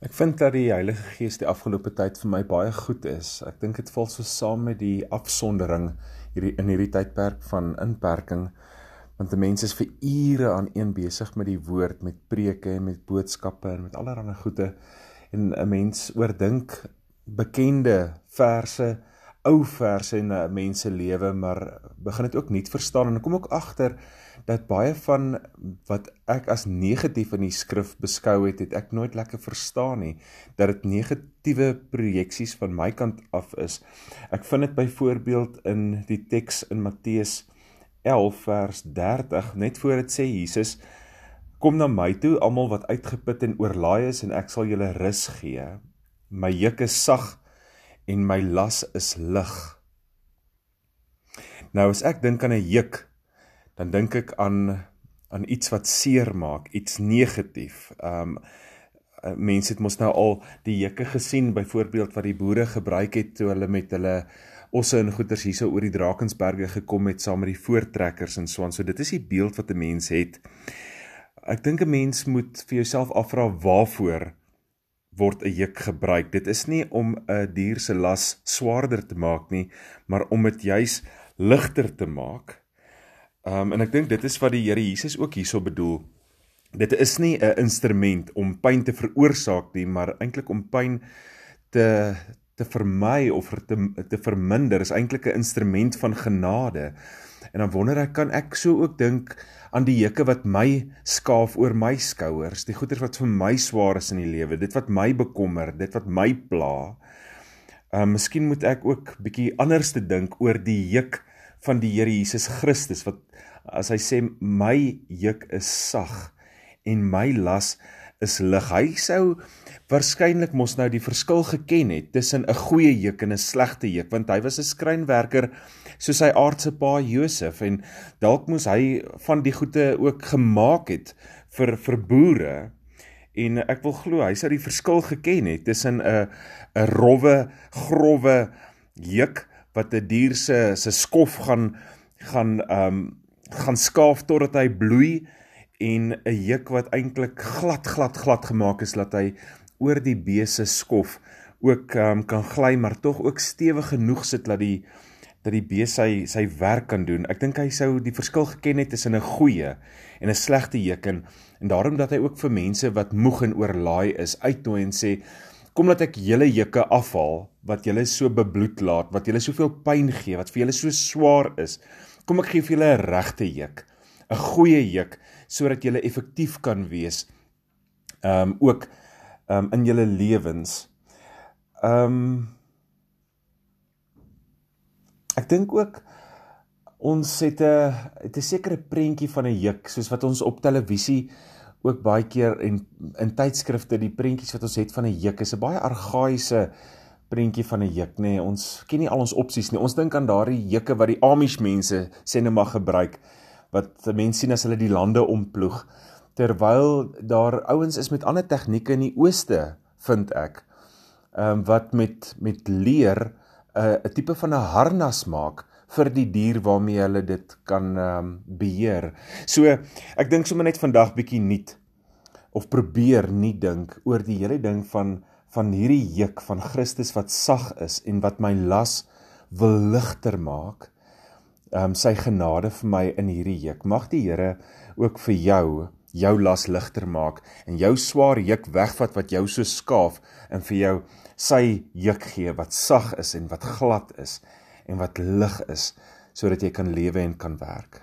Ek vind dat die Heilige Gees die afgelope tyd vir my baie goed is. Ek dink dit val so saam met die afsondering hierdie in hierdie tydperk van inperking want mense is vir ure aan een besig met die woord, met preke en met boodskappe en met allerlei goede en 'n mens oordink bekende verse, ou verse in 'n mens se lewe, maar begin dit ook nuut verstaan en kom ook agter dat baie van wat ek as negatief in die skrif beskou het, het ek nooit lekker verstaan nie dat dit negatiewe projeksies van my kant af is. Ek vind dit byvoorbeeld in die teks in Matteus 11 vers 30 net voor dit sê Jesus kom na my toe almal wat uitgeput en oorlaai is en ek sal julle rus gee. My juk is sag en my las is lig. Nou as ek dink aan 'n juk dan dink ek aan aan iets wat seer maak, iets negatief. Um mense het mos nou al die juke gesien byvoorbeeld wat die boere gebruik het toe hulle met hulle osse en goederes hierso oor die Drakensberge gekom het saam met die voortrekkers en so aan. So dit is die beeld wat 'n mens het. Ek dink 'n mens moet vir jouself afvra waarvoor word 'n juk gebruik. Dit is nie om 'n dier se las swaarder te maak nie, maar om dit juis ligter te maak Um en ek dink dit is wat die Here Jesus ook hierso bedoel. Dit is nie 'n instrument om pyn te veroorsaak nie, maar eintlik om pyn te te vermy of te te verminder is eintlik 'n instrument van genade. En dan wonder ek kan ek so ook dink aan die juke wat my skaaf oor my skouers, die goeie wat vir my swaar is in die lewe, dit wat my bekommer, dit wat my pla. Um miskien moet ek ook bietjie anders te dink oor die juk van die Here Jesus Christus wat as hy sê my juk is sag en my las is lig. Hy sou waarskynlik mos nou die verskil geken het tussen 'n goeie juk en 'n slegte juk want hy was 'n skrynwerker soos sy aardse pa Josef en dalk moes hy van die goede ook gemaak het vir vir boere en ek wil glo hy sou die verskil geken het tussen 'n 'n rowwe growwe juk wat 'n dier se se skof gaan gaan ehm um, gaan skaaf totdat hy bloei en 'n juk wat eintlik glad glad glad gemaak is dat hy oor die beeste skof ook um, kan gly maar tog ook stewig genoeg sit dat die dat die bees sy sy werk kan doen. Ek dink hy sou die verskil geken het tussen 'n goeie en 'n slegte juk en en daarom dat hy ook vir mense wat moeg en oorlaai is uitnooi en sê kom laat ek julle jukke afhaal wat julle so bebloed laat, wat julle soveel pyn gee, wat vir julle so swaar is. Kom ek gee vir julle 'n regte juk, 'n goeie juk sodat julle effektief kan wees. Ehm um, ook ehm um, in julle lewens. Ehm um, Ek dink ook ons het 'n het 'n sekere prentjie van 'n juk soos wat ons op televisie ook baie keer en in tydskrifte die prentjies wat ons het van 'n juk is 'n baie argaïese prentjie van 'n juk nê. Nee, ons ken nie al ons opsies nie. Ons dink aan daardie jukke wat die Amish mense sê net maar gebruik wat mense sien as hulle die lande omploeg terwyl daar ouens is met ander tegnieke in die ooste vind ek. Ehm um, wat met met leer 'n uh, 'n tipe van 'n harnas maak vir die dier waarmee hulle dit kan ehm um, beheer. So ek dink sommer net vandag bietjie nuut of probeer nie dink oor die hele ding van van hierdie juk van Christus wat sag is en wat my las wil ligter maak. Ehm um, sy genade vir my in hierdie juk. Mag die Here ook vir jou jou las ligter maak en jou swaar juk wegvat wat jou so skaaf en vir jou sy juk gee wat sag is en wat glad is en wat lig is sodat jy kan lewe en kan werk.